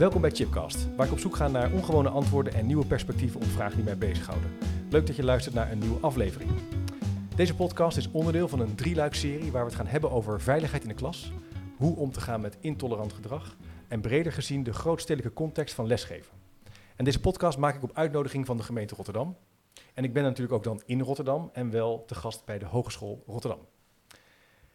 Welkom bij Chipcast, waar ik op zoek ga naar ongewone antwoorden en nieuwe perspectieven op vragen die mij bezighouden. Leuk dat je luistert naar een nieuwe aflevering. Deze podcast is onderdeel van een drieluikserie waar we het gaan hebben over veiligheid in de klas, hoe om te gaan met intolerant gedrag en breder gezien de grootstedelijke context van lesgeven. En deze podcast maak ik op uitnodiging van de gemeente Rotterdam. En ik ben natuurlijk ook dan in Rotterdam en wel te gast bij de Hogeschool Rotterdam.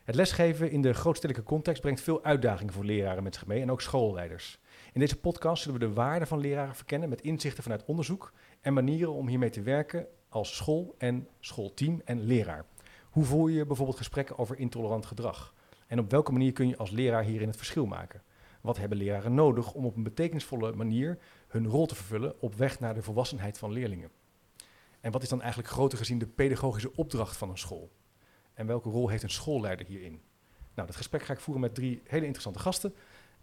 Het lesgeven in de grootstedelijke context brengt veel uitdagingen voor leraren met zich mee en ook schoolleiders. In deze podcast zullen we de waarde van leraren verkennen met inzichten vanuit onderzoek en manieren om hiermee te werken als school en schoolteam en leraar. Hoe voer je bijvoorbeeld gesprekken over intolerant gedrag? En op welke manier kun je als leraar hierin het verschil maken? Wat hebben leraren nodig om op een betekenisvolle manier hun rol te vervullen op weg naar de volwassenheid van leerlingen? En wat is dan eigenlijk groter gezien de pedagogische opdracht van een school? En welke rol heeft een schoolleider hierin? Nou, dat gesprek ga ik voeren met drie hele interessante gasten.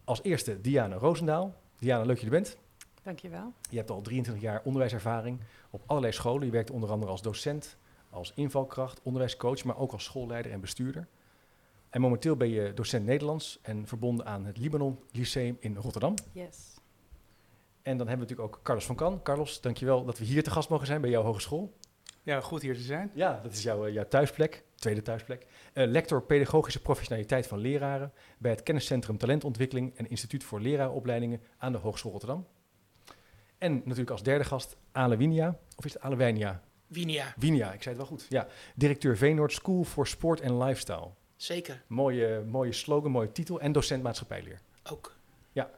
Als eerste Diana Roosendaal. Diana, leuk dat je er bent. Dankjewel. Je hebt al 23 jaar onderwijservaring op allerlei scholen. Je werkt onder andere als docent, als invalkracht, onderwijscoach, maar ook als schoolleider en bestuurder. En momenteel ben je docent Nederlands en verbonden aan het Libanon Lyceum in Rotterdam. Yes. En dan hebben we natuurlijk ook Carlos van Kan. Carlos, dankjewel dat we hier te gast mogen zijn bij jouw hogeschool. Ja, goed hier te zijn. Ja, dat is jouw, jouw thuisplek, tweede thuisplek. Uh, lector pedagogische professionaliteit van leraren bij het kenniscentrum Talentontwikkeling en Instituut voor Leraaropleidingen aan de Hogeschool Rotterdam. En natuurlijk als derde gast Ale Winia, of is het Ale Wijnia? Winia. Winia, ik zei het wel goed. Ja, directeur Veenoord School for Sport and Lifestyle. Zeker. Mooie, mooie slogan, mooie titel en docent maatschappijleer. Ook. Ja.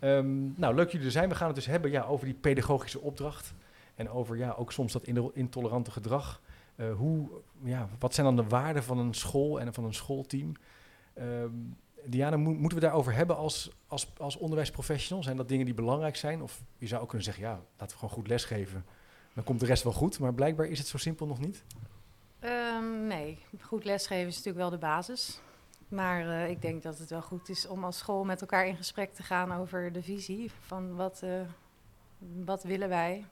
Um, nou, leuk jullie er zijn. We gaan het dus hebben ja, over die pedagogische opdracht. En over ja, ook soms dat intolerante gedrag. Uh, hoe, ja, wat zijn dan de waarden van een school en van een schoolteam? Um, Diana, mo moeten we daarover hebben als, als, als onderwijsprofessional? Zijn dat dingen die belangrijk zijn? Of je zou ook kunnen zeggen, ja, laten we gewoon goed lesgeven. Dan komt de rest wel goed. Maar blijkbaar is het zo simpel nog niet. Um, nee, goed lesgeven is natuurlijk wel de basis. Maar uh, ik denk dat het wel goed is om als school met elkaar in gesprek te gaan over de visie. Van wat, uh, wat willen wij?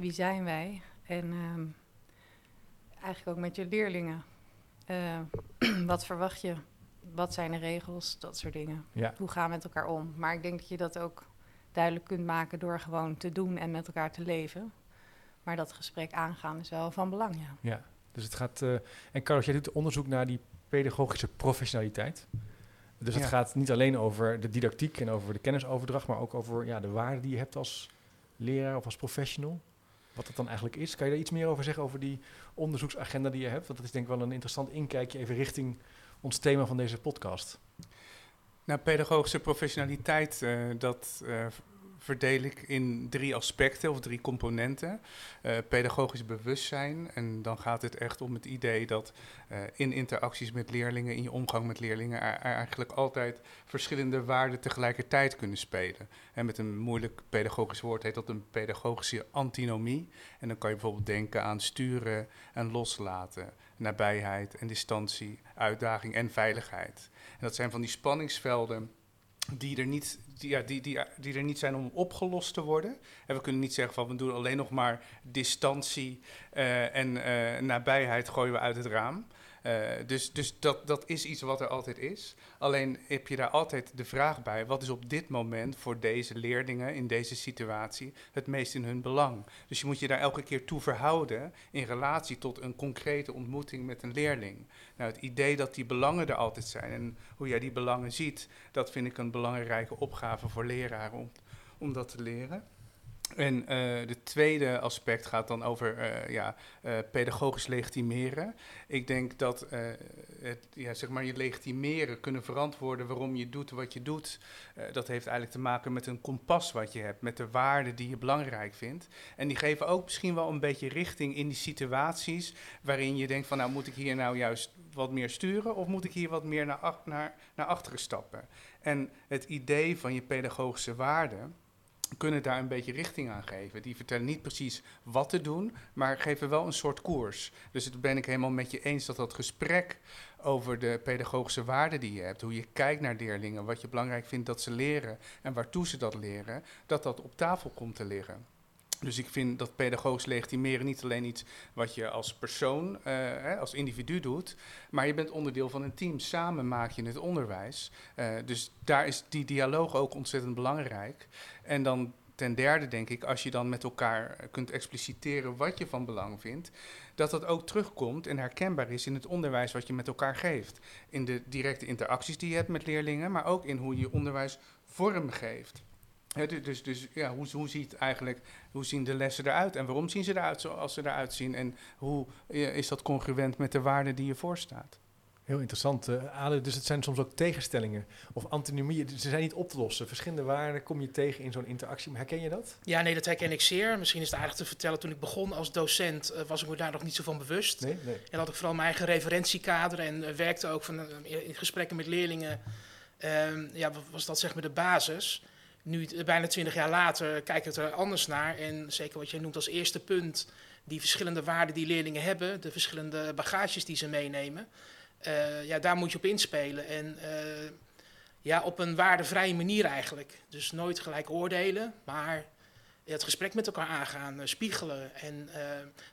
Wie zijn wij? En uh, eigenlijk ook met je leerlingen. Uh, wat verwacht je? Wat zijn de regels? Dat soort dingen. Ja. Hoe gaan we met elkaar om? Maar ik denk dat je dat ook duidelijk kunt maken door gewoon te doen en met elkaar te leven. Maar dat gesprek aangaan is wel van belang, ja. Ja, dus het gaat... Uh, en Carlos, jij doet onderzoek naar die pedagogische professionaliteit. Dus het gaat niet alleen over de didactiek en over de kennisoverdracht, maar ook over ja, de waarde die je hebt als leraar of als professional. Wat dat dan eigenlijk is. Kan je daar iets meer over zeggen over die onderzoeksagenda die je hebt? Want dat is denk ik wel een interessant inkijkje even richting ons thema van deze podcast. Nou, pedagogische professionaliteit, eh, dat eh, verdeel ik in drie aspecten of drie componenten. Eh, pedagogisch bewustzijn, en dan gaat het echt om het idee dat eh, in interacties met leerlingen, in je omgang met leerlingen, er, er eigenlijk altijd verschillende waarden tegelijkertijd kunnen spelen. En met een moeilijk pedagogisch woord heet dat een pedagogische antinomie. En dan kan je bijvoorbeeld denken aan sturen en loslaten, nabijheid en distantie, uitdaging en veiligheid. En dat zijn van die spanningsvelden die er niet, die, ja, die, die, die er niet zijn om opgelost te worden. En we kunnen niet zeggen van we doen alleen nog maar distantie eh, en eh, nabijheid gooien we uit het raam. Eh, dus dus dat, dat is iets wat er altijd is. Alleen heb je daar altijd de vraag bij: wat is op dit moment voor deze leerlingen in deze situatie het meest in hun belang? Dus je moet je daar elke keer toe verhouden in relatie tot een concrete ontmoeting met een leerling. Nou, het idee dat die belangen er altijd zijn en hoe jij die belangen ziet, dat vind ik een belangrijke opgave voor leraren om, om dat te leren. En eh de tweede aspect gaat dan over eh, ja, eh, pedagogisch legitimeren. Ik denk dat het, ja, zeg maar je legitimeren, kunnen verantwoorden waarom je doet wat je doet, dat heeft eigenlijk te maken met een kompas wat je hebt, met de waarden die je belangrijk vindt. En die geven ook misschien wel een beetje richting in die situaties waarin je denkt van nou moet ik hier nou juist wat meer sturen of moet ik hier wat meer naar, naar, naar achteren stappen. En het idee van je pedagogische waarden kunnen daar een beetje richting aan geven. Die vertellen niet precies wat te doen, maar geven wel een soort koers. Dus het ben ik helemaal met je eens dat dat gesprek over de pedagogische waarden die je hebt, hoe je kijkt naar leerlingen, wat je belangrijk vindt dat ze leren en waartoe ze dat leren, dat dat op tafel komt te liggen. Dus ik vind dat pedagogisch legitimeren niet alleen iets wat je als persoon, uh, hè, als individu doet, maar je bent onderdeel van een team. Samen maak je het onderwijs. Uh, dus daar is die dialoog ook ontzettend belangrijk. En dan ten derde denk ik, als je dan met elkaar kunt expliciteren wat je van belang vindt, dat dat ook terugkomt en herkenbaar is in het onderwijs wat je met elkaar geeft. In de directe interacties die je hebt met leerlingen, maar ook in hoe je onderwijs vorm geeft. Dus, dus, dus ja, hoe, hoe, ziet eigenlijk, hoe zien de lessen eruit en waarom zien ze eruit zoals ze eruit zien en hoe is dat congruent met de waarden die je voorstaat? Heel interessant, uh, Dus het zijn soms ook tegenstellingen of antinomieën. Ze zijn niet op te lossen. Verschillende waarden kom je tegen in zo'n interactie. Herken je dat? Ja, nee, dat herken ik zeer. Misschien is het aardig te vertellen. Toen ik begon als docent uh, was ik me daar nog niet zo van bewust. Nee, nee. En had ik vooral mijn eigen referentiekader en uh, werkte ook van, in gesprekken met leerlingen. Ehm, ja, was dat zeg maar de basis. Nu, bijna twintig jaar later, kijk ik er anders naar. En zeker wat jij noemt als eerste punt, die verschillende waarden die leerlingen hebben, de verschillende bagages die ze meenemen. Uh, ja, daar moet je op inspelen. En uh, ja, op een waardevrije manier eigenlijk. Dus nooit gelijk oordelen, maar het gesprek met elkaar aangaan, uh, spiegelen. En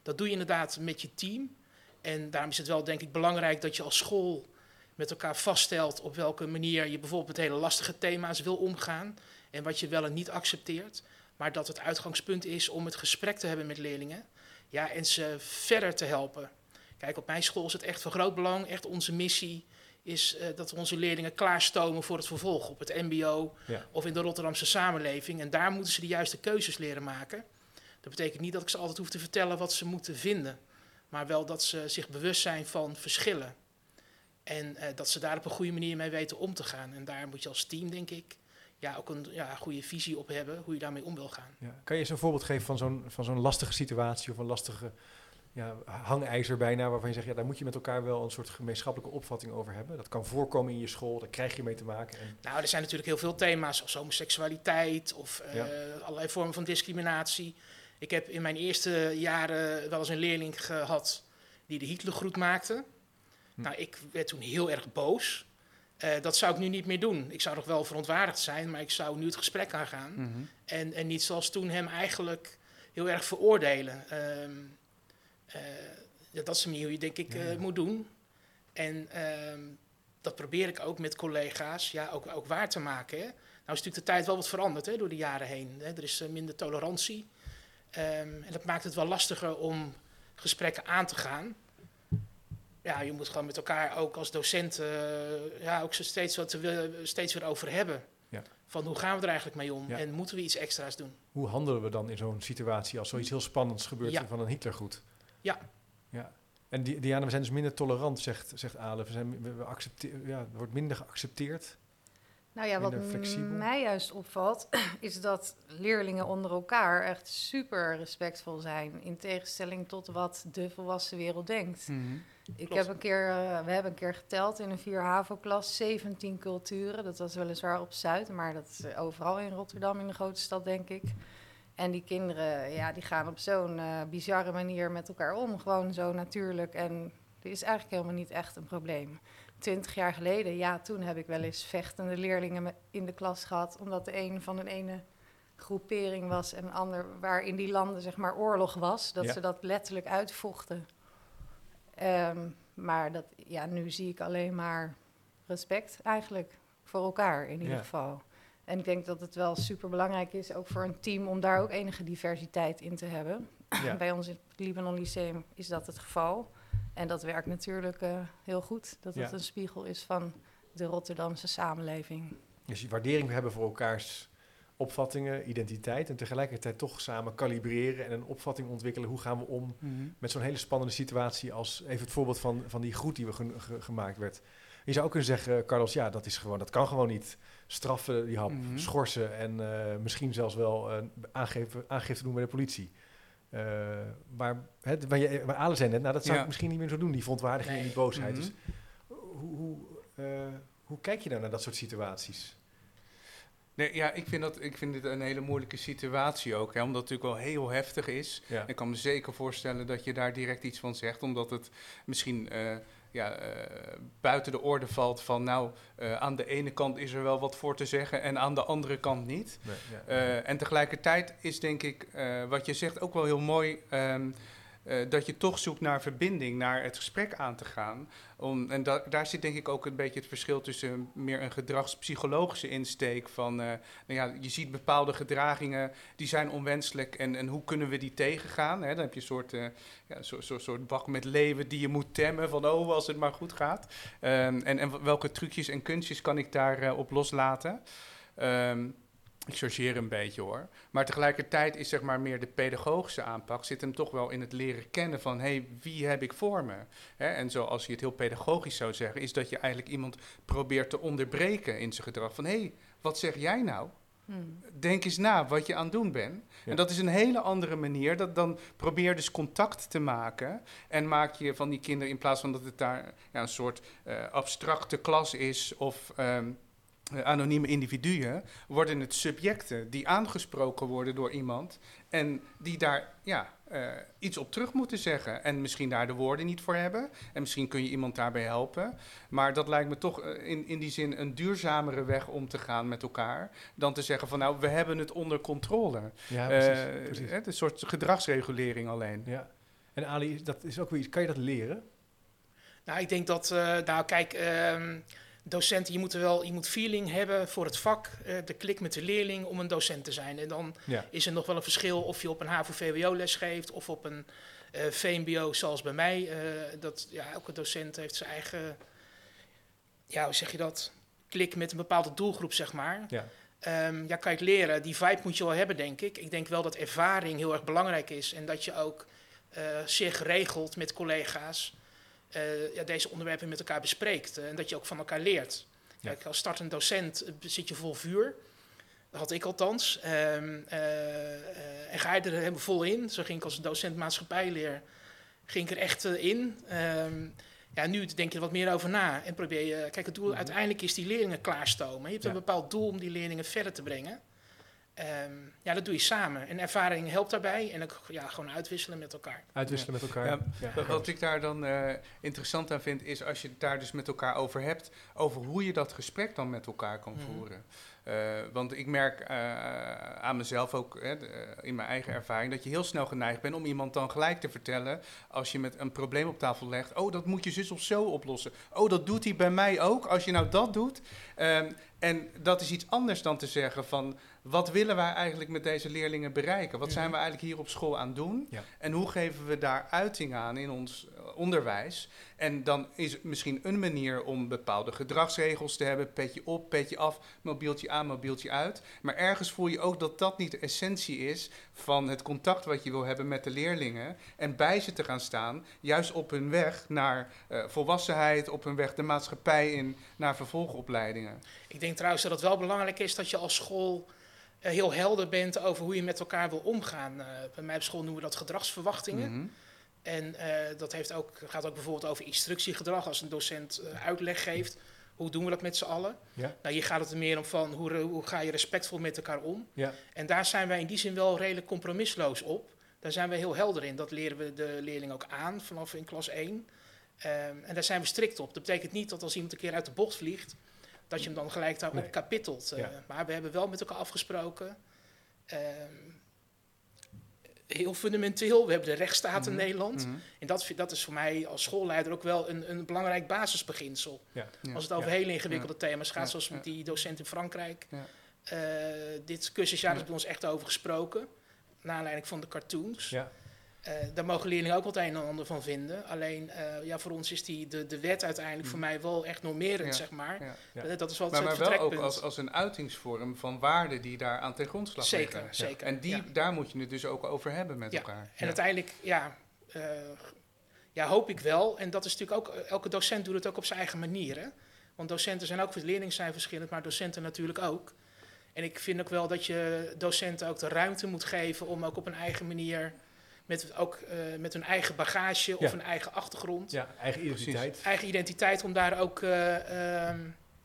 dat doe je inderdaad met je team. En daarom is het wel, denk ik, belangrijk dat je als school met elkaar vaststelt op welke manier je bijvoorbeeld met hele lastige thema's wil omgaan. En wat je wel en niet accepteert. Maar dat het uitgangspunt is om het gesprek te hebben met leerlingen. Ja, en ze verder te helpen. Kijk, op mijn school is het echt van groot belang. Echt onze missie is uh, dat we onze leerlingen klaarstomen voor het vervolg op het MBO ja. of in de Rotterdamse samenleving. En daar moeten ze de juiste keuzes leren maken. Dat betekent niet dat ik ze altijd hoef te vertellen wat ze moeten vinden, maar wel dat ze zich bewust zijn van verschillen. En uh, dat ze daar op een goede manier mee weten om te gaan. En daar moet je als team, denk ik, ja, ook een ja, goede visie op hebben hoe je daarmee om wil gaan. Ja. Kan je eens een voorbeeld geven van zo'n, van zo'n lastige situatie of een lastige ja, hangijzer bijna, waarvan je zegt, ja, daar moet je met elkaar wel een soort gemeenschappelijke opvatting over hebben. Dat kan voorkomen in je school, daar krijg je mee te maken. En nou, er zijn natuurlijk heel veel thema's, zoals homoseksualiteit of uh, allerlei vormen van discriminatie. Ik heb in mijn eerste jaren wel eens een leerling gehad die de Hitlergroet maakte. Hm. Nou, ik werd toen heel erg boos. Uh, dat zou ik nu niet meer doen. Ik zou nog wel verontwaardigd zijn, maar ik zou nu het gesprek aangaan. Mm -hmm. en, en niet zoals toen hem eigenlijk heel erg veroordelen. Uh, ja, dat is de manier hoe je denk ik uh, moet doen. En uh, dat probeer ik ook met collega's ja, ook, ook waar te maken. Hè. Nou is natuurlijk de tijd wel wat veranderd hè, door de jaren heen. Hè. Er is minder tolerantie. Um, en dat maakt het wel lastiger om gesprekken aan te gaan. Ja, je moet gewoon met elkaar ook als docent ja, ook steeds, wat we, steeds weer over hebben. Ja. Van hoe gaan we er eigenlijk mee om ja. en moeten we iets extra's doen? Hoe handelen we dan in zo'n situatie als zoiets heel spannends gebeurt ja. van een Hitlergoed? Ja. ja. En die, Diana, we zijn dus minder tolerant, zegt, zegt Ale. We, zijn, we, we accepteren, ja, wordt minder geaccepteerd. Nou ja, wat mij juist opvalt, is dat leerlingen onder elkaar echt super respectvol zijn. In tegenstelling tot wat de volwassen wereld denkt. Mm -hmm. Ik heb een keer, uh, we hebben een keer geteld in een 4 HAVO-klas 17 culturen. Dat was weliswaar op Zuid, maar dat is overal in Rotterdam, in de grote stad, denk ik. En die kinderen, ja, die gaan op zo'n uh, bizarre manier met elkaar om. Gewoon zo natuurlijk. En dit is eigenlijk helemaal niet echt een probleem. Twintig jaar geleden, ja, toen heb ik wel eens vechtende leerlingen in de klas gehad. Omdat de een van een ene groepering was en een ander waar in die landen zeg maar oorlog was. Dat ja. ze dat letterlijk uitvochten. Um, maar dat, ja, nu zie ik alleen maar respect eigenlijk voor elkaar in ieder ja. geval. En ik denk dat het wel super belangrijk is, ook voor een team, om daar ook enige diversiteit in te hebben. Ja. Bij ons in het Libanon Lyceum is dat het geval. En dat werkt natuurlijk uh, heel goed. Dat het ja. een spiegel is van de Rotterdamse samenleving. Dus je waardering hebben voor elkaars opvattingen, identiteit. En tegelijkertijd toch samen kalibreren en een opvatting ontwikkelen. Hoe gaan we om mm -hmm. met zo'n hele spannende situatie als even het voorbeeld van, van die groet die we ge ge gemaakt werd. Je zou ook kunnen zeggen, Carlos, ja, dat is gewoon, dat kan gewoon niet straffen, die hap, mm -hmm. schorsen en uh, misschien zelfs wel uh, aangeven, aangifte doen bij de politie. Uh, maar hè, waar, je, waar Ale zei net, nou dat zou ja. ik misschien niet meer zo doen, die verontwaardiging nee. en die boosheid. Mm -hmm. Dus hoe, hoe, hoe kijk je dan naar dat soort situaties? Nee, ja, ik vind, dat, ik vind dit een hele moeilijke situatie ook. Hè, omdat het natuurlijk wel heel heftig is. Ja. Ik kan me zeker voorstellen dat je daar direct iets van zegt. Omdat het misschien eh, ja, eh, buiten de orde valt van... nou, eh, aan de ene kant is er wel wat voor te zeggen en aan de andere kant niet. Nee, ja. En tegelijkertijd is denk ik, wat je zegt, ook wel heel mooi... ehm, eh, dat je toch zoekt naar verbinding, naar het gesprek aan te gaan. Om, en da- daar zit denk ik ook een beetje het verschil tussen meer een gedragspsychologische insteek van, eh, nou ja, je ziet bepaalde gedragingen die zijn onwenselijk en, en hoe kunnen we die tegengaan? Hè? Dan heb je een soort, eh, ja, zo, zo, soort bak met leeuwen die je moet temmen van, oh, als het maar goed gaat. Ehm, en, en welke trucjes en kunstjes kan ik daarop op loslaten? Ehm, ik chargeer een beetje hoor. Maar tegelijkertijd is zeg maar meer de pedagogische aanpak zit hem toch wel in het leren kennen van hé, hey, wie heb ik voor me? Hè, en zoals je het heel pedagogisch zou zeggen, is dat je eigenlijk iemand probeert te onderbreken in zijn gedrag. Van hé, hey, wat zeg jij nou? Hmm. Denk eens na wat je aan het doen bent. Ja. En dat is een hele andere manier. Dat dan probeer dus contact te maken. En maak je van die kinderen, in plaats van dat het daar ja, een soort eh, abstracte klas is of ehm, eh, anonieme individuen, worden het subjecten die aangesproken worden door iemand. En die daar ja, eh, iets op terug moeten zeggen. En misschien daar de woorden niet voor hebben. En misschien kun je iemand daarbij helpen. Maar dat lijkt me toch eh, in, in die zin een duurzamere weg om te gaan met elkaar. Dan te zeggen van nou, we hebben het onder controle. ja, Eh, precies. een soort gedragsregulering alleen. Ja. En Ali, dat is ook weer iets. Kan je dat leren? Nou, ik denk dat, eh, nou kijk, ehm, docenten, je moet, er wel, je moet feeling hebben voor het vak, eh, de klik met de leerling om een docent te zijn. En dan Ja. is er nog wel een verschil of je op een HAVO-VWO les geeft of op een eh, VMBO zoals bij mij. Eh, dat, ja, elke docent heeft zijn eigen, ja, hoe zeg je dat, klik met een bepaalde doelgroep, zeg maar. Ja. Ehm, ja, kijk, leren, die vibe moet je wel hebben, denk ik. Ik denk wel dat ervaring heel erg belangrijk is en dat je ook zeer geregeld met collega's eh, ja, deze onderwerpen met elkaar bespreekt eh, en dat je ook van elkaar leert. Ja. Kijk, als startend docent eh, zit je vol vuur. Dat had ik althans. Ehm, eh, eh, en ga je er helemaal vol in. Zo ging ik als docent maatschappijleer ging ik er echt in. Ehm, ja, nu denk je er wat meer over na en probeer je... Kijk, het doel Mhm. uiteindelijk is die leerlingen klaarstomen. Je hebt Ja. een bepaald doel om die leerlingen verder te brengen. Ehm, ja, dat doe je samen. En ervaring helpt daarbij. En ook ja, gewoon uitwisselen met elkaar. Uitwisselen met elkaar. Ja, Ja. Wat- Wat ik daar dan eh, interessant aan vind, is als je het daar dus met elkaar over hebt, over hoe je dat gesprek dan met elkaar kan Mhm. voeren. Eh, want ik merk eh, aan mezelf ook, hè, de- in mijn eigen ervaring, dat je heel snel geneigd bent om iemand dan gelijk te vertellen, als je met een probleem op tafel legt, oh, dat moet je zus of zo oplossen. Oh, dat doet hij bij mij ook, als je nou dat doet. Ehm, en dat is iets anders dan te zeggen van, wat willen wij eigenlijk met deze leerlingen bereiken? Wat zijn Mhm. we eigenlijk hier op school aan doen? Ja. En hoe geven we daar uiting aan in ons eh, onderwijs? En dan is het misschien een manier om bepaalde gedragsregels te hebben. Petje op, petje af, mobieltje aan, mobieltje uit. Maar ergens voel je ook dat dat niet de essentie is van het contact wat je wil hebben met de leerlingen. En bij ze te gaan staan, juist op hun weg naar eh, volwassenheid, op hun weg de maatschappij in, naar vervolgopleidingen. Ik denk trouwens dat het wel belangrijk is dat je als school eh, heel helder bent over hoe je met elkaar wil omgaan. Eh, bij mij op school noemen we dat gedragsverwachtingen. Mhm. En eh, dat heeft ook, gaat ook bijvoorbeeld over instructiegedrag. Als een docent uitleg geeft, hoe doen we dat met z'n allen? Ja. Nou, hier gaat het er meer om van hoe, hoe ga je respectvol met elkaar om. Ja. En daar zijn wij in die zin wel redelijk compromisloos op. Daar zijn we heel helder in. Dat leren we de leerling ook aan vanaf in klas 1. Ehm, en daar zijn we strikt op. Dat betekent niet dat als iemand een keer uit de bocht vliegt, dat je hem dan gelijk daarop Nee. kapittelt. Eh, Ja. Maar we hebben wel met elkaar afgesproken. ehm, heel fundamenteel. We hebben de rechtsstaat in Mhm. Nederland. Mhm. En dat, dat is voor mij als schoolleider ook wel een, een belangrijk basisbeginsel. Ja. Ja. Als het over Ja. hele ingewikkelde thema's gaat, Ja. zoals met die docent in Frankrijk. Ja. Eh, dit cursusjaar Ja. is bij ons echt over gesproken. Naar aanleiding van de cartoons. Ja. Eh, daar mogen leerlingen ook wat een en ander van vinden. Alleen eh, ja, voor ons is die, de, de wet uiteindelijk voor mij wel echt normerend, Mm. Ja. zeg maar. Ja. Ja. Dat is wel Maar, het maar wel ook als, als een uitingsvorm van waarden die daar aan ten grondslag zeker, liggen. zeker. En die, ja. daar moet je het dus ook over hebben met Ja. elkaar. En uiteindelijk, ja, eh, ja, hoop ik wel. En dat is natuurlijk ook, elke docent doet het ook op zijn eigen manier. Hè? Want docenten zijn ook, leerlingen zijn verschillend, maar docenten natuurlijk ook. En ik vind ook wel dat je docenten ook de ruimte moet geven om ook op een eigen manier, met, ook, eh, met hun eigen bagage of Ja. een eigen achtergrond, ja, eigen identiteit. eigen identiteit, om daar ook eh, ehm,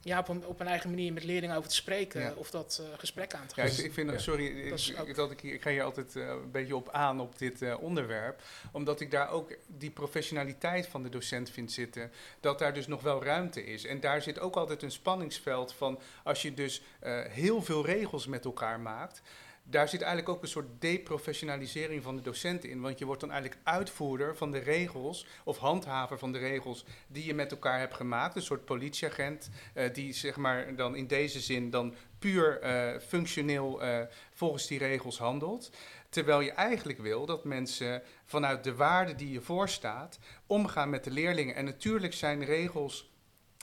ja, op, een, op een eigen manier met leerlingen over te spreken Ja. of dat eh, gesprek aan te Ja, gaan. ik, ik vind, Ja. sorry, ik, Dat ik- ook- dat ik, hier- ik ga hier altijd een beetje op aan op dit eh, onderwerp. Omdat ik daar ook die professionaliteit van de docent vind zitten. Dat daar dus nog wel ruimte is. En daar zit ook altijd een spanningsveld van als je dus eh, heel veel regels met elkaar maakt. Daar zit eigenlijk ook een soort deprofessionalisering van de docent in. Want je wordt dan eigenlijk uitvoerder van de regels of handhaver van de regels die je met elkaar hebt gemaakt. Een soort politieagent eh, die zeg maar dan in deze zin dan puur eh, functioneel eh, volgens die regels handelt. Terwijl je eigenlijk wil dat mensen vanuit de waarde die je voorstaat omgaan met de leerlingen. En natuurlijk zijn regels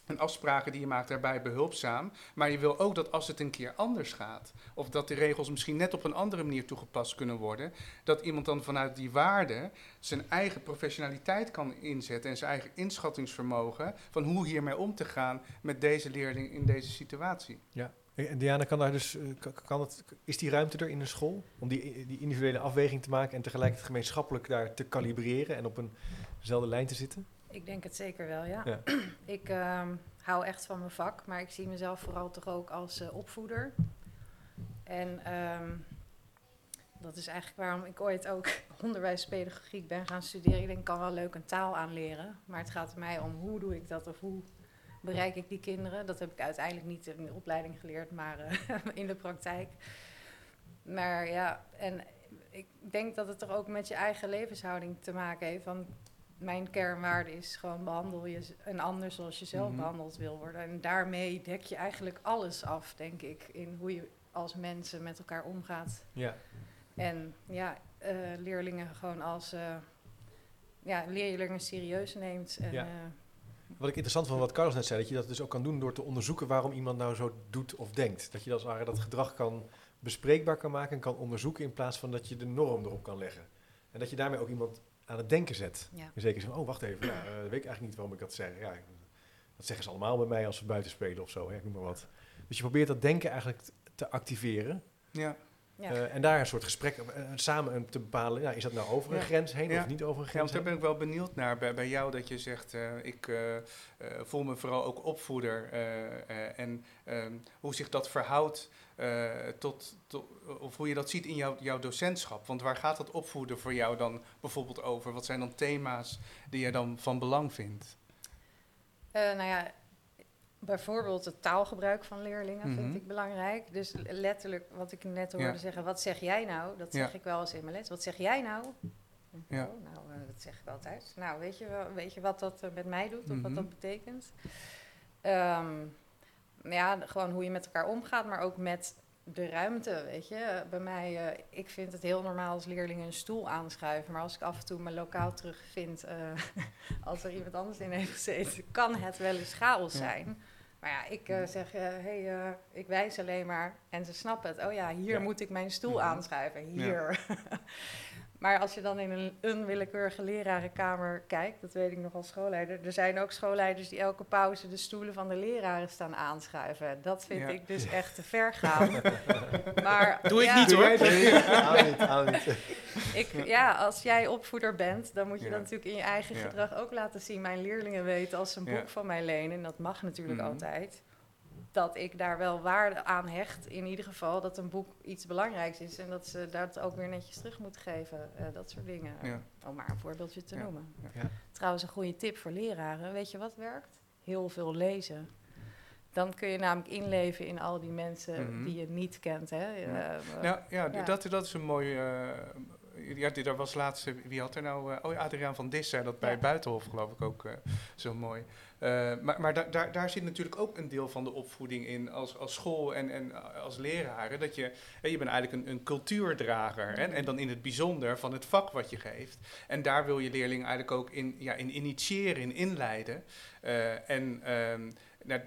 en afspraken die je maakt daarbij behulpzaam. Maar je wil ook dat als het een keer anders gaat, of dat de regels misschien net op een andere manier toegepast kunnen worden, dat iemand dan vanuit die waarde zijn eigen professionaliteit kan inzetten en zijn eigen inschattingsvermogen van hoe hiermee om te gaan met deze leerling in deze situatie. En Diana, kan daar dus, eh, kan het, is die ruimte er in een school om die, die individuele afweging te maken en tegelijkertijd gemeenschappelijk daar te kalibreren en op eenzelfde lijn te zitten? Ik denk het zeker wel, ja. Ja. Ik ehm, hou echt van mijn vak, maar ik zie mezelf vooral toch ook als eh, opvoeder. En ehm, dat is eigenlijk waarom ik ooit ook onderwijspedagogiek ben gaan studeren. Ik denk, ik kan wel leuk een taal aanleren, maar het gaat mij om hoe doe ik dat of hoe bereik ik die kinderen. Dat heb ik uiteindelijk niet in de opleiding geleerd, maar eh, in de praktijk. Maar ja, en ik denk dat het toch ook met je eigen levenshouding te maken heeft. Van mijn kernwaarde is gewoon behandel je een ander zoals je zelf Mhm. behandeld wil worden. En daarmee dek je eigenlijk alles af, denk ik, in hoe je als mensen met elkaar omgaat. Ja. En ja, eh, leerlingen gewoon als eh, ja, leerlingen serieus neemt. En, Ja. eh, Wat ik interessant vond wat Carlos net zei, dat je dat dus ook kan doen door te onderzoeken waarom iemand nou zo doet of denkt. Dat je als ware dat gedrag kan bespreekbaar kan maken en kan onderzoeken in plaats van dat je de norm erop kan leggen. En dat je daarmee ook iemand aan het denken zet. ja. In zekere zin, oh wacht even, ja, eh, weet ik eigenlijk niet waarom ik dat zeg. Ja, dat zeggen ze allemaal bij mij als we buiten spelen of zo, hè, ik noem maar wat. Dus je probeert dat denken eigenlijk te activeren. Ja. Ja. eh, en daar een soort gesprek eh, samen te bepalen, ja, is dat nou over een Ja. grens heen Ja. of niet over een Ja, grens want daar ben ik wel benieuwd naar bij, bij jou dat je zegt, eh, ik eh, eh, voel me vooral ook opvoeder eh, eh, en ehm, hoe zich dat verhoudt eh, tot, tot, of hoe je dat ziet in jouw, jouw docentschap. Want waar gaat dat opvoeden voor jou dan bijvoorbeeld over? Wat zijn dan thema's die je dan van belang vindt? Eh, nou ja, bijvoorbeeld het taalgebruik van leerlingen Mhm. vind ik belangrijk. Dus letterlijk wat ik net hoorde Ja. zeggen, wat zeg jij nou? Dat Ja. zeg ik wel eens in mijn les. Wat zeg jij nou? Ja. Oh, nou, eh, dat zeg ik altijd. Nou, weet je, wel, weet je wat dat met mij doet of wat Mhm. dat betekent? Nou ja, d- gewoon hoe je met elkaar omgaat, maar ook met de ruimte, weet je. Bij mij, eh, ik vind het heel normaal als leerlingen een stoel aanschuiven. Maar als ik af en toe mijn lokaal terugvind, eh als er iemand anders in heeft gezeten, kan het wel eens chaos Ja. zijn. Maar ja, ik eh, zeg, hé, hey, ik wijs alleen maar. En ze snappen het. Oh ja, hier Ja. moet ik mijn stoel Mhm. aanschuiven. Hier. maar als je dan in een onwillekeurige lerarenkamer kijkt, dat weet ik nog als schoolleider. Er zijn ook schoolleiders die elke pauze de stoelen van de leraren staan aanschuiven. Dat vind Ja. ik dus echt te ver gaan. maar, Doe ik niet, hoor. Ik, ja, als jij opvoeder bent, dan moet je Ja. dat natuurlijk in je eigen Ja. gedrag ook laten zien. Mijn leerlingen weten als ze een boek Ja. van mij lenen, en dat mag natuurlijk Mhm. altijd, dat ik daar wel waarde aan hecht. In ieder geval dat een boek iets belangrijks is en dat ze dat ook weer netjes terug moeten geven. eh, dat soort dingen. Ja. Om maar een voorbeeldje te Ja. noemen. Ja. Trouwens, een goede tip voor leraren. Weet je wat werkt? Heel veel lezen. Dan kun je namelijk inleven in al die mensen Mhm. die je niet kent. Hè? Ja. Eh, Nou ja. Dat, dat is een mooi. eh, ja, dit- daar was laatst. eh, Wie had er nou? eh, oh, ja, Adriaan van Dis zei dat bij Ja. Buitenhof, geloof ik ook eh, zo mooi. Eh, maar maar da- daar, daar zit natuurlijk ook een deel van de opvoeding in als, als school en, en als leraren. Dat je, je bent eigenlijk een, een cultuurdrager. Hè, en dan in het bijzonder van het vak wat je geeft. En daar wil je leerlingen eigenlijk ook in, ja, in initiëren, in inleiden. Eh, en ehm, nou,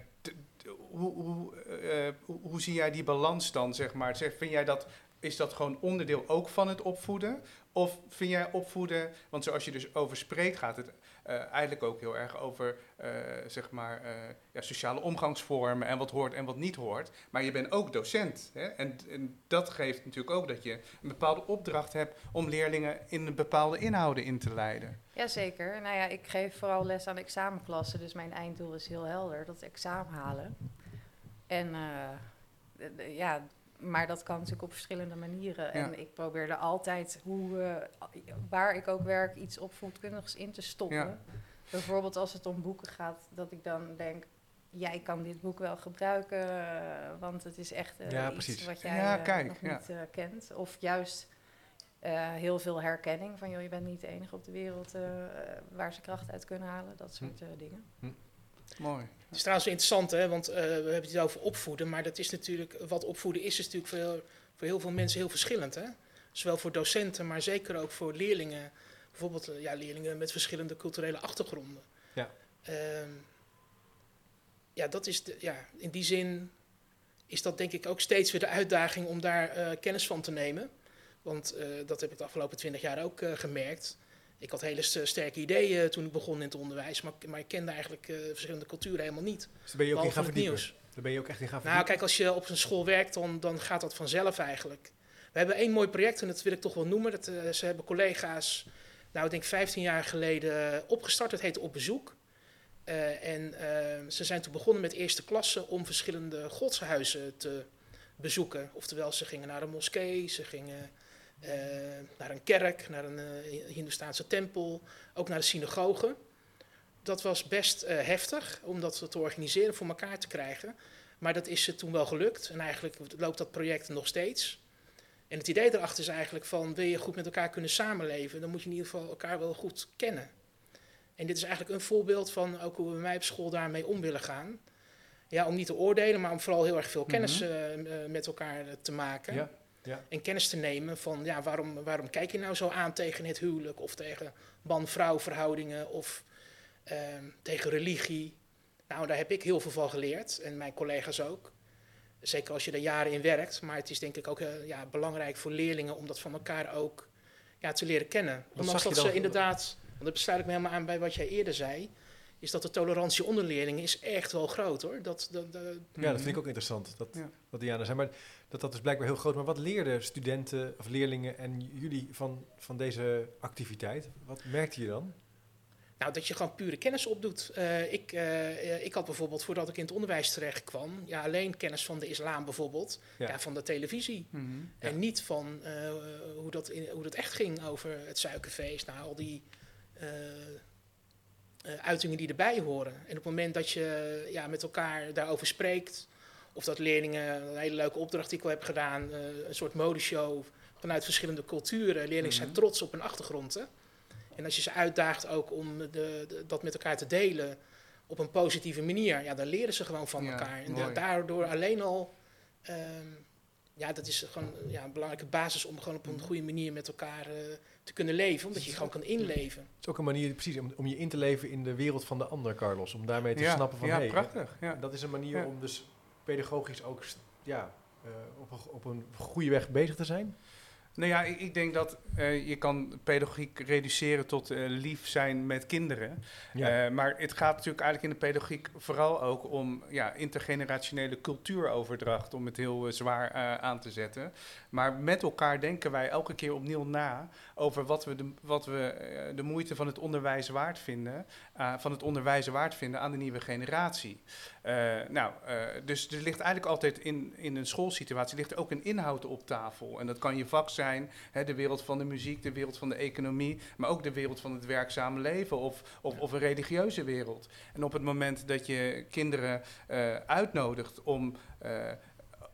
eh, hoe, hoe zie jij die balans dan, zeg maar? Zeg, vind jij dat, is dat gewoon onderdeel ook van het opvoeden? Of vind jij opvoeden, want zoals je dus over spreekt, gaat het eh, eigenlijk ook heel erg over, eh, zeg maar, eh, ja, sociale omgangsvormen en wat hoort en wat niet hoort. Maar je bent ook docent. Hè? En, en dat geeft natuurlijk ook dat je een bepaalde opdracht hebt om leerlingen in een bepaalde inhouden in te leiden. Jazeker. Nou ja, ik geef vooral les aan examenklassen, dus mijn einddoel is heel helder, dat examen halen. En ja, maar dat kan natuurlijk op verschillende manieren. Ja. En ik probeer er altijd, hoe, eh, waar ik ook werk, iets opvoedkundigs in te stoppen. Ja. Bijvoorbeeld als het om boeken gaat, dat ik dan denk... Jij kan dit boek wel gebruiken, eh, want het is echt eh, Ja, iets precies. wat jij Ja, kijk, nog niet kent. Of juist heel veel herkenning van... Joh, je bent niet de enige op de wereld waar ze kracht uit kunnen halen. Dat soort eh, dingen. Mooi. Het is trouwens interessant, hè, want eh, we hebben het over opvoeden, maar dat is natuurlijk, wat opvoeden is, is natuurlijk voor heel, voor heel veel mensen heel verschillend. Hè? Zowel voor docenten, maar zeker ook voor leerlingen. Bijvoorbeeld eh, ja, leerlingen met verschillende culturele achtergronden. Ja. Ehm, ja, dat is de, ja, in die zin is dat denk ik ook steeds weer de uitdaging om daar eh, kennis van te nemen. Want dat heb ik de afgelopen twintig jaar ook gemerkt. Ik had hele st- sterke ideeën toen ik begon in het onderwijs, maar, maar ik kende eigenlijk eh, verschillende culturen helemaal niet. Dus daar ben je ook in gaan verdiepen. nieuws. Daar ben je ook echt in gaan Nou, verdiepen. kijk, als je op een school werkt, dan, dan gaat dat vanzelf eigenlijk. We hebben één mooi project, en dat wil ik toch wel noemen. Dat, eh, ze hebben collega's, nou, ik denk 15 jaar geleden opgestart. Het heet Op Bezoek. Eh, en eh, ze zijn toen begonnen met eerste klasse om verschillende godshuizen te bezoeken. Oftewel, ze gingen naar een moskee, ze gingen eh, naar een kerk, naar een eh Hindoestaanse tempel, ook naar de synagoge. Dat was best eh, heftig om dat te organiseren, voor elkaar te krijgen. Maar dat is ze toen wel gelukt. En eigenlijk loopt dat project nog steeds. En het idee erachter is eigenlijk van, wil je goed met elkaar kunnen samenleven, dan moet je in ieder geval elkaar wel goed kennen. En dit is eigenlijk een voorbeeld van ook hoe we bij mij op school daarmee om willen gaan. Ja, om niet te oordelen, maar om vooral heel erg veel kennis Mhm. met elkaar te maken. Ja, ja. En kennis te nemen van, ja, waarom, waarom kijk je nou zo aan tegen het huwelijk of tegen man-vrouw verhoudingen of ehm, tegen religie. Nou, daar heb ik heel veel van geleerd en mijn collega's ook. Zeker als je er jaren in werkt. Maar het is denk ik ook eh, ja, belangrijk voor leerlingen om dat van elkaar ook ja, te leren kennen. Ondanks je dat ze inderdaad, want dat sluit ik me helemaal aan bij wat jij eerder zei, is dat de tolerantie onder leerlingen is echt wel groot hoor. Dat, dat, dat, Ja, dat vind ik ook interessant, dat, Ja. wat Diana zei. Maar dat, dat is blijkbaar heel groot. Maar wat leerden studenten of leerlingen en jullie van, van deze activiteit? Wat merkte je dan? Nou, dat je gewoon pure kennis opdoet. Eh, ik, eh, eh, ik had bijvoorbeeld, voordat ik in het onderwijs terecht kwam, ja, alleen kennis van de islam bijvoorbeeld, Ja. ja. van de televisie. Mhm. En niet van eh, hoe, dat in, hoe dat echt ging over het suikerfeest. Nou, al die uitingen die erbij horen. En op het moment dat je ja, met elkaar daarover spreekt, of dat leerlingen een hele leuke opdracht die ik al heb gedaan, eh, een soort modeshow vanuit verschillende culturen. Leerlingen zijn Mhm. trots op hun achtergrond. Hè? En als je ze uitdaagt ook om de, de- dat met elkaar te delen op een positieve manier, ja, dan leren ze gewoon van Ja, elkaar. En daardoor alleen al, ehm, ja, dat is gewoon ja, een belangrijke basis om gewoon op een goede manier met elkaar eh, te kunnen leven, omdat je gewoon kan inleven. Het is ook een manier, precies, om, om je in te leven in de wereld van de ander, Carlos. Om daarmee te ja, snappen van, ja, hey, prachtig. Ja. dat is een manier Ja. om dus pedagogisch ook ja, eh, op, een, op een goede weg bezig te zijn. Nou ja, ik, ik denk dat eh, je kan pedagogiek reduceren tot eh, lief zijn met kinderen. Ja. Eh, maar het gaat natuurlijk eigenlijk in de pedagogiek vooral ook om ja, intergenerationele cultuuroverdracht, om het heel zwaar aan te zetten. Maar met elkaar denken wij elke keer opnieuw na over wat we de, wat we, de moeite van het onderwijs waard vinden, van het onderwijzen waard vinden aan de nieuwe generatie. Nou, dus er ligt eigenlijk altijd in, in een schoolsituatie ligt er ook een inhoud op tafel. En dat kan je vak zijn, hè, de wereld van de muziek, de wereld van de economie, maar ook de wereld van het werkzame leven of, of, of een religieuze wereld. En op het moment dat je kinderen eh, uitnodigt om eh,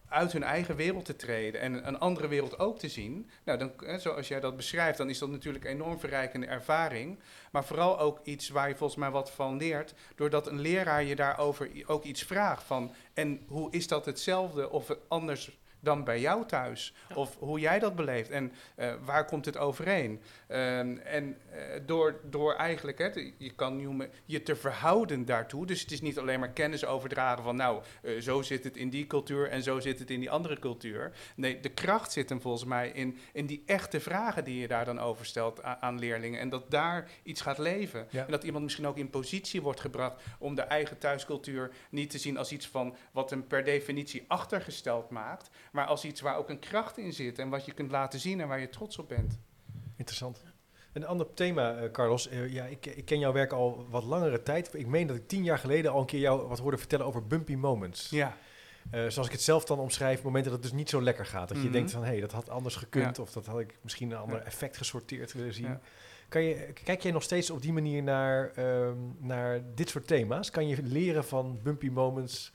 uit hun eigen wereld te treden en een andere wereld ook te zien, nou dan, hè, zoals jij dat beschrijft, dan is dat natuurlijk een enorm verrijkende ervaring. Maar vooral ook iets waar je volgens mij wat van leert, doordat een leraar je daarover ook iets vraagt van, en hoe is dat hetzelfde of anders dan bij jou thuis? Ja. Of hoe jij dat beleeft en eh, waar komt het overeen? Ehm, en eh, door, door eigenlijk, hè, te- je kan noemen, je te verhouden daartoe. Dus het is niet alleen maar kennis overdragen van, nou, eh, zo zit het in die cultuur en zo zit het in die andere cultuur. Nee, de kracht zit hem volgens mij in, in die echte vragen die je daar dan over stelt aan leerlingen. En dat daar iets gaat leven. Ja. En dat iemand misschien ook in positie wordt gebracht om de eigen thuiscultuur niet te zien als iets van wat hem per definitie achtergesteld maakt, maar als iets waar ook een kracht in zit en wat je kunt laten zien en waar je trots op bent. Interessant. Een ander thema, eh, Carlos. Eh, ja, ik, ik ken jouw werk al wat langere tijd. Ik meen dat ik tien jaar geleden al een keer jou wat hoorde vertellen over bumpy moments. Ja. eh, zoals ik het zelf dan omschrijf, momenten dat het dus niet zo lekker gaat. Dat je Mhm. denkt van, hé, hey, dat had anders gekund. Ja. Of dat had ik misschien een ander Ja. effect gesorteerd willen zien. Ja. Kan je, kijk jij nog steeds op die manier naar, ehm, naar dit soort thema's? Kan je leren van bumpy moments,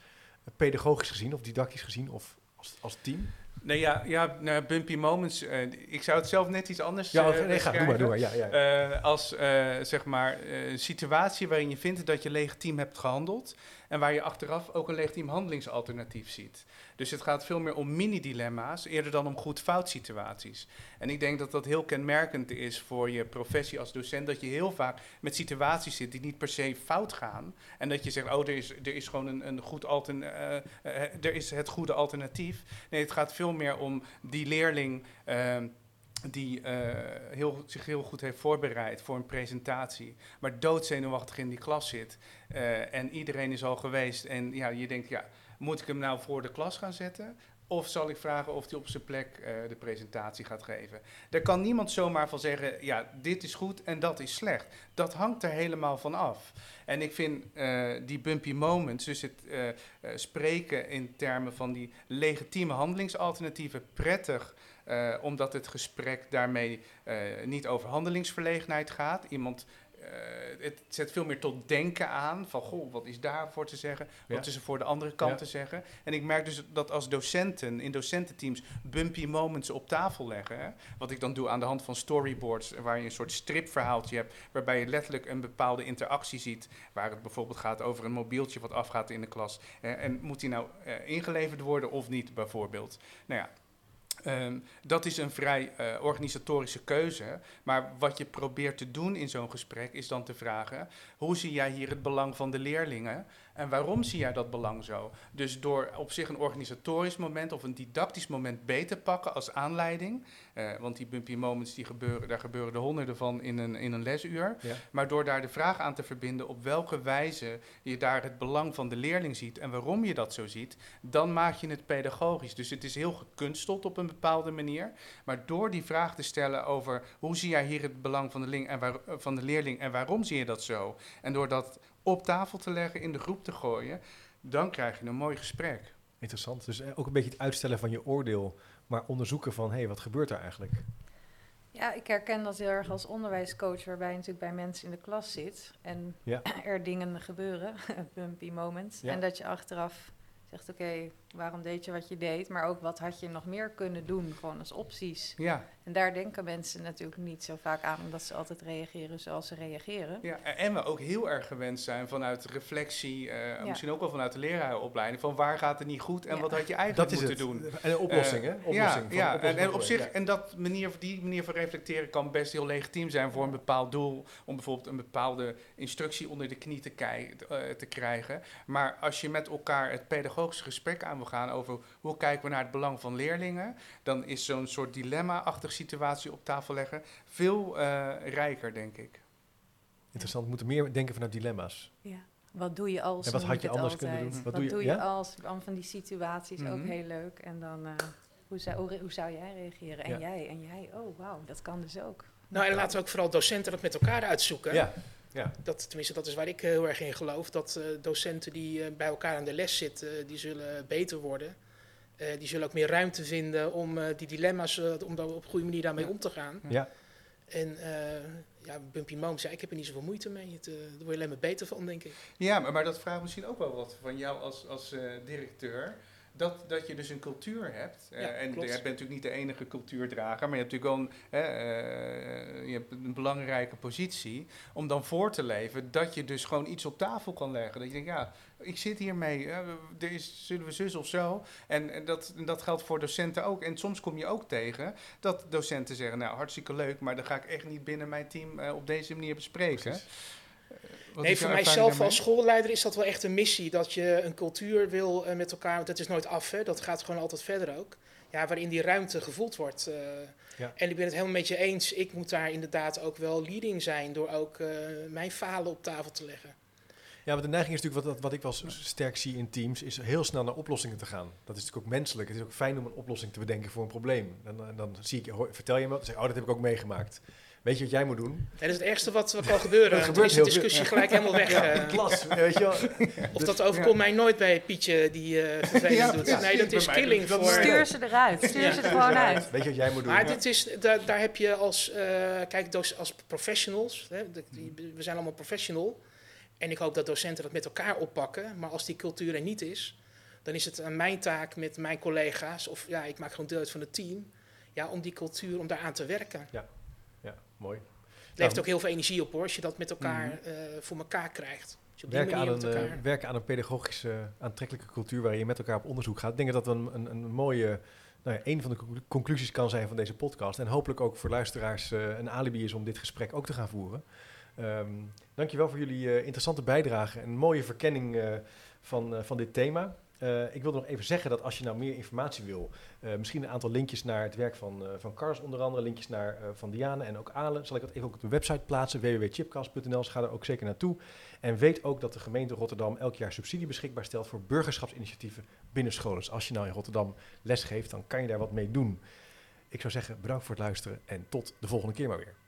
pedagogisch gezien of didactisch gezien of als, als team? Nee, ja, ja nou, bumpy moments. eh, ik zou het zelf net iets anders Ja, eh, nee, ga, doe maar, doe maar. Ja, ja. Eh, als zeg maar een situatie waarin je vindt dat je legitiem hebt gehandeld en waar je achteraf ook een legitiem handelingsalternatief ziet. Dus het gaat veel meer om mini-dilemma's eerder dan om goed-fout situaties. En ik denk dat dat heel kenmerkend is voor je professie als docent, dat je heel vaak met situaties zit die niet per se fout gaan. En dat je zegt, oh, er is, er is gewoon een, een goed eh, eh, er is het goede alternatief. Nee, het gaat veel meer om die leerling. ehm, die eh, heel, zich heel goed heeft voorbereid voor een presentatie, maar doodzenuwachtig in die klas zit. en iedereen is al geweest en ja, je denkt, ja, moet ik hem nou voor de klas gaan zetten? Of zal ik vragen of hij op zijn plek eh, de presentatie gaat geven? Daar kan niemand zomaar van zeggen, ja, dit is goed en dat is slecht. Dat hangt er helemaal van af. En ik vind eh, die bumpy moments, dus het eh, spreken in termen van die legitieme handelingsalternatieven, prettig. omdat het gesprek daarmee niet over handelingsverlegenheid gaat. Iemand, het zet veel meer tot denken aan. Van, goh, wat is daarvoor te zeggen? Wat Ja. is er voor de andere kant Ja. te zeggen? En ik merk dus dat als docenten, in docententeams, bumpy moments op tafel leggen. Hè, wat ik dan doe aan de hand van storyboards, waar je een soort stripverhaaltje hebt, waarbij je letterlijk een bepaalde interactie ziet. Waar het bijvoorbeeld gaat over een mobieltje wat afgaat in de klas. hè, en moet die nou eh, ingeleverd worden of niet, bijvoorbeeld? Nou ja. Ehm, dat is een vrij eh, organisatorische keuze. Maar wat je probeert te doen in zo'n gesprek is dan te vragen: hoe zie jij hier het belang van de leerlingen? En waarom zie jij dat belang zo? Dus door op zich een organisatorisch moment of een didactisch moment beter pakken als aanleiding. eh, want die bumpy moments, die gebeuren, daar gebeuren er honderden van in een, in een lesuur. Ja. Maar door daar de vraag aan te verbinden op welke wijze je daar het belang van de leerling ziet en waarom je dat zo ziet, dan maak je het pedagogisch. Dus het is heel gekunsteld op een bepaalde manier. Maar door die vraag te stellen over hoe zie jij hier het belang van de, ling en waar- eh, van de leerling en waarom zie je dat zo? En door dat op tafel te leggen, in de groep te gooien, dan krijg je een mooi gesprek. Interessant. Dus eh, ook een beetje het uitstellen van je oordeel, maar onderzoeken van, hé, hey, wat gebeurt er eigenlijk? Ja, ik herken dat heel erg als onderwijscoach, waarbij je natuurlijk bij mensen in de klas zit en Ja. er dingen gebeuren, bumpy moments. Ja. En dat je achteraf zegt, oké, waarom deed je wat je deed? Maar ook, wat had je nog meer kunnen doen, gewoon als opties? Ja, En daar denken mensen natuurlijk niet zo vaak aan, omdat ze altijd reageren zoals ze reageren. ja. en we ook heel erg gewend zijn vanuit reflectie, eh, misschien ook wel vanuit de lerarenopleiding, van waar gaat het niet goed en Ja. wat had je eigenlijk Dat is moeten het. doen. En een oplossing, Eh, hè? Oplossing. ja, van ja. oplossing En, en op zich, en dat manier, die manier van reflecteren kan best heel legitiem zijn voor een bepaald doel. Om bijvoorbeeld een bepaalde instructie onder de knie te, eh, te krijgen. Maar als je met elkaar het pedagogische gesprek aan wil gaan over hoe kijken we naar het belang van leerlingen, dan is zo'n soort dilemma-achtige situatie op tafel leggen veel eh, rijker, denk ik. Interessant. We moeten meer denken vanuit dilemma's. Ja. Wat doe je als? En wat had je anders kunnen doen? Wat, Wat doe doe je- je, ja? als? Van van die situaties ook Mhm. heel leuk. En dan, eh, hoe, zou, hoe, hoe zou jij reageren? En Ja. jij, en jij. Oh, wauw, dat kan dus ook. Nou, en laten we ook vooral docenten dat met elkaar uitzoeken. Ja, ja. Dat, tenminste, dat is waar ik eh, heel erg in geloof. Dat eh, docenten die eh, bij elkaar aan de les zitten, die zullen beter worden. Die zullen ook meer ruimte vinden om die dilemma's, om daar op een goede manier daarmee Ja. om te gaan. ja. En ja, Bumpy Moments, ja, ik heb er niet zoveel moeite mee. Het, daar word je alleen maar beter van, denk ik. Ja, maar, maar dat vraagt misschien ook wel wat van jou als, als directeur. Dat, dat je dus een cultuur hebt. Eh, en jij bent natuurlijk niet de enige cultuurdrager, maar je hebt natuurlijk wel een, eh, je hebt een belangrijke positie. Om dan voor te leven dat je dus gewoon iets op tafel kan leggen. Dat je denkt, ja, ik zit hiermee, eh, er is, zullen we zus of zo. En, en dat, en dat geldt voor docenten ook. En soms kom je ook tegen dat docenten zeggen, nou hartstikke leuk, maar dat ga ik echt niet binnen mijn team op deze manier bespreken. Precies. Wat nee, voor mijzelf als schoolleider is dat wel echt een missie. Dat je een cultuur wil eh, met elkaar, want het is nooit af, hè, dat gaat gewoon altijd verder ook. Ja, waarin die ruimte gevoeld wordt. eh. Ja. En ik ben het helemaal met je eens. Ik moet daar inderdaad ook wel leading zijn door ook eh, mijn falen op tafel te leggen. Ja, want de neiging is natuurlijk, wat, wat ik wel sterk zie in teams, is heel snel naar oplossingen te gaan. Dat is natuurlijk ook menselijk. Het is ook fijn om een oplossing te bedenken voor een probleem. Dan, dan, dan zie ik, hoor- vertel je me zeg ik, oh, dat heb ik ook meegemaakt. Weet je wat jij moet doen? dat is het ergste wat, wat kan gebeuren. Er Dan gebeurt is de veel. discussie gelijk helemaal weg. eh. Klas, weet je wel. of dat overkomt mij nooit bij Pietje die eh vervelend Ja, doet. ja, nee, dat is killing voor... Stuur ze eruit. Stuur ze er Ja. gewoon uit. Weet je wat jij moet doen? Maar dit is, daar, daar heb je als, eh, kijk, als professionals, hè, we zijn allemaal professional. En ik hoop dat docenten dat met elkaar oppakken. Maar als die cultuur er niet is, dan is het aan mijn taak met mijn collega's, of ja, ik maak gewoon deel uit van het team, ja, om die cultuur, om daaraan te werken. Ja, mooi. Het levert ook heel veel energie op hoor, als je dat met elkaar Mhm. eh, voor elkaar krijgt. Die Werken aan, een, eh, elkaar... werken aan een pedagogische, aantrekkelijke cultuur waarin je met elkaar op onderzoek gaat. Ik denk dat dat een, een, een mooie, nou ja, een van de conclu- conclusies kan zijn van deze podcast. En hopelijk ook voor luisteraars eh, een alibi is om dit gesprek ook te gaan voeren. Ehm dankjewel voor jullie interessante bijdrage en een mooie verkenning van, van dit thema. Eh, ik wil nog even zeggen dat als je nou meer informatie wil, eh, misschien een aantal linkjes naar het werk van, eh van Cars onder andere, linkjes naar van Diane en ook Ale, zal ik dat even ook op de website plaatsen, www.chipcast.nl, dus ga daar ook zeker naartoe. En weet ook dat de gemeente Rotterdam elk jaar subsidie beschikbaar stelt voor burgerschapsinitiatieven binnen scholen. Dus als je nou in Rotterdam les geeft, dan kan je daar wat mee doen. Ik zou zeggen, bedankt voor het luisteren en tot de volgende keer maar weer.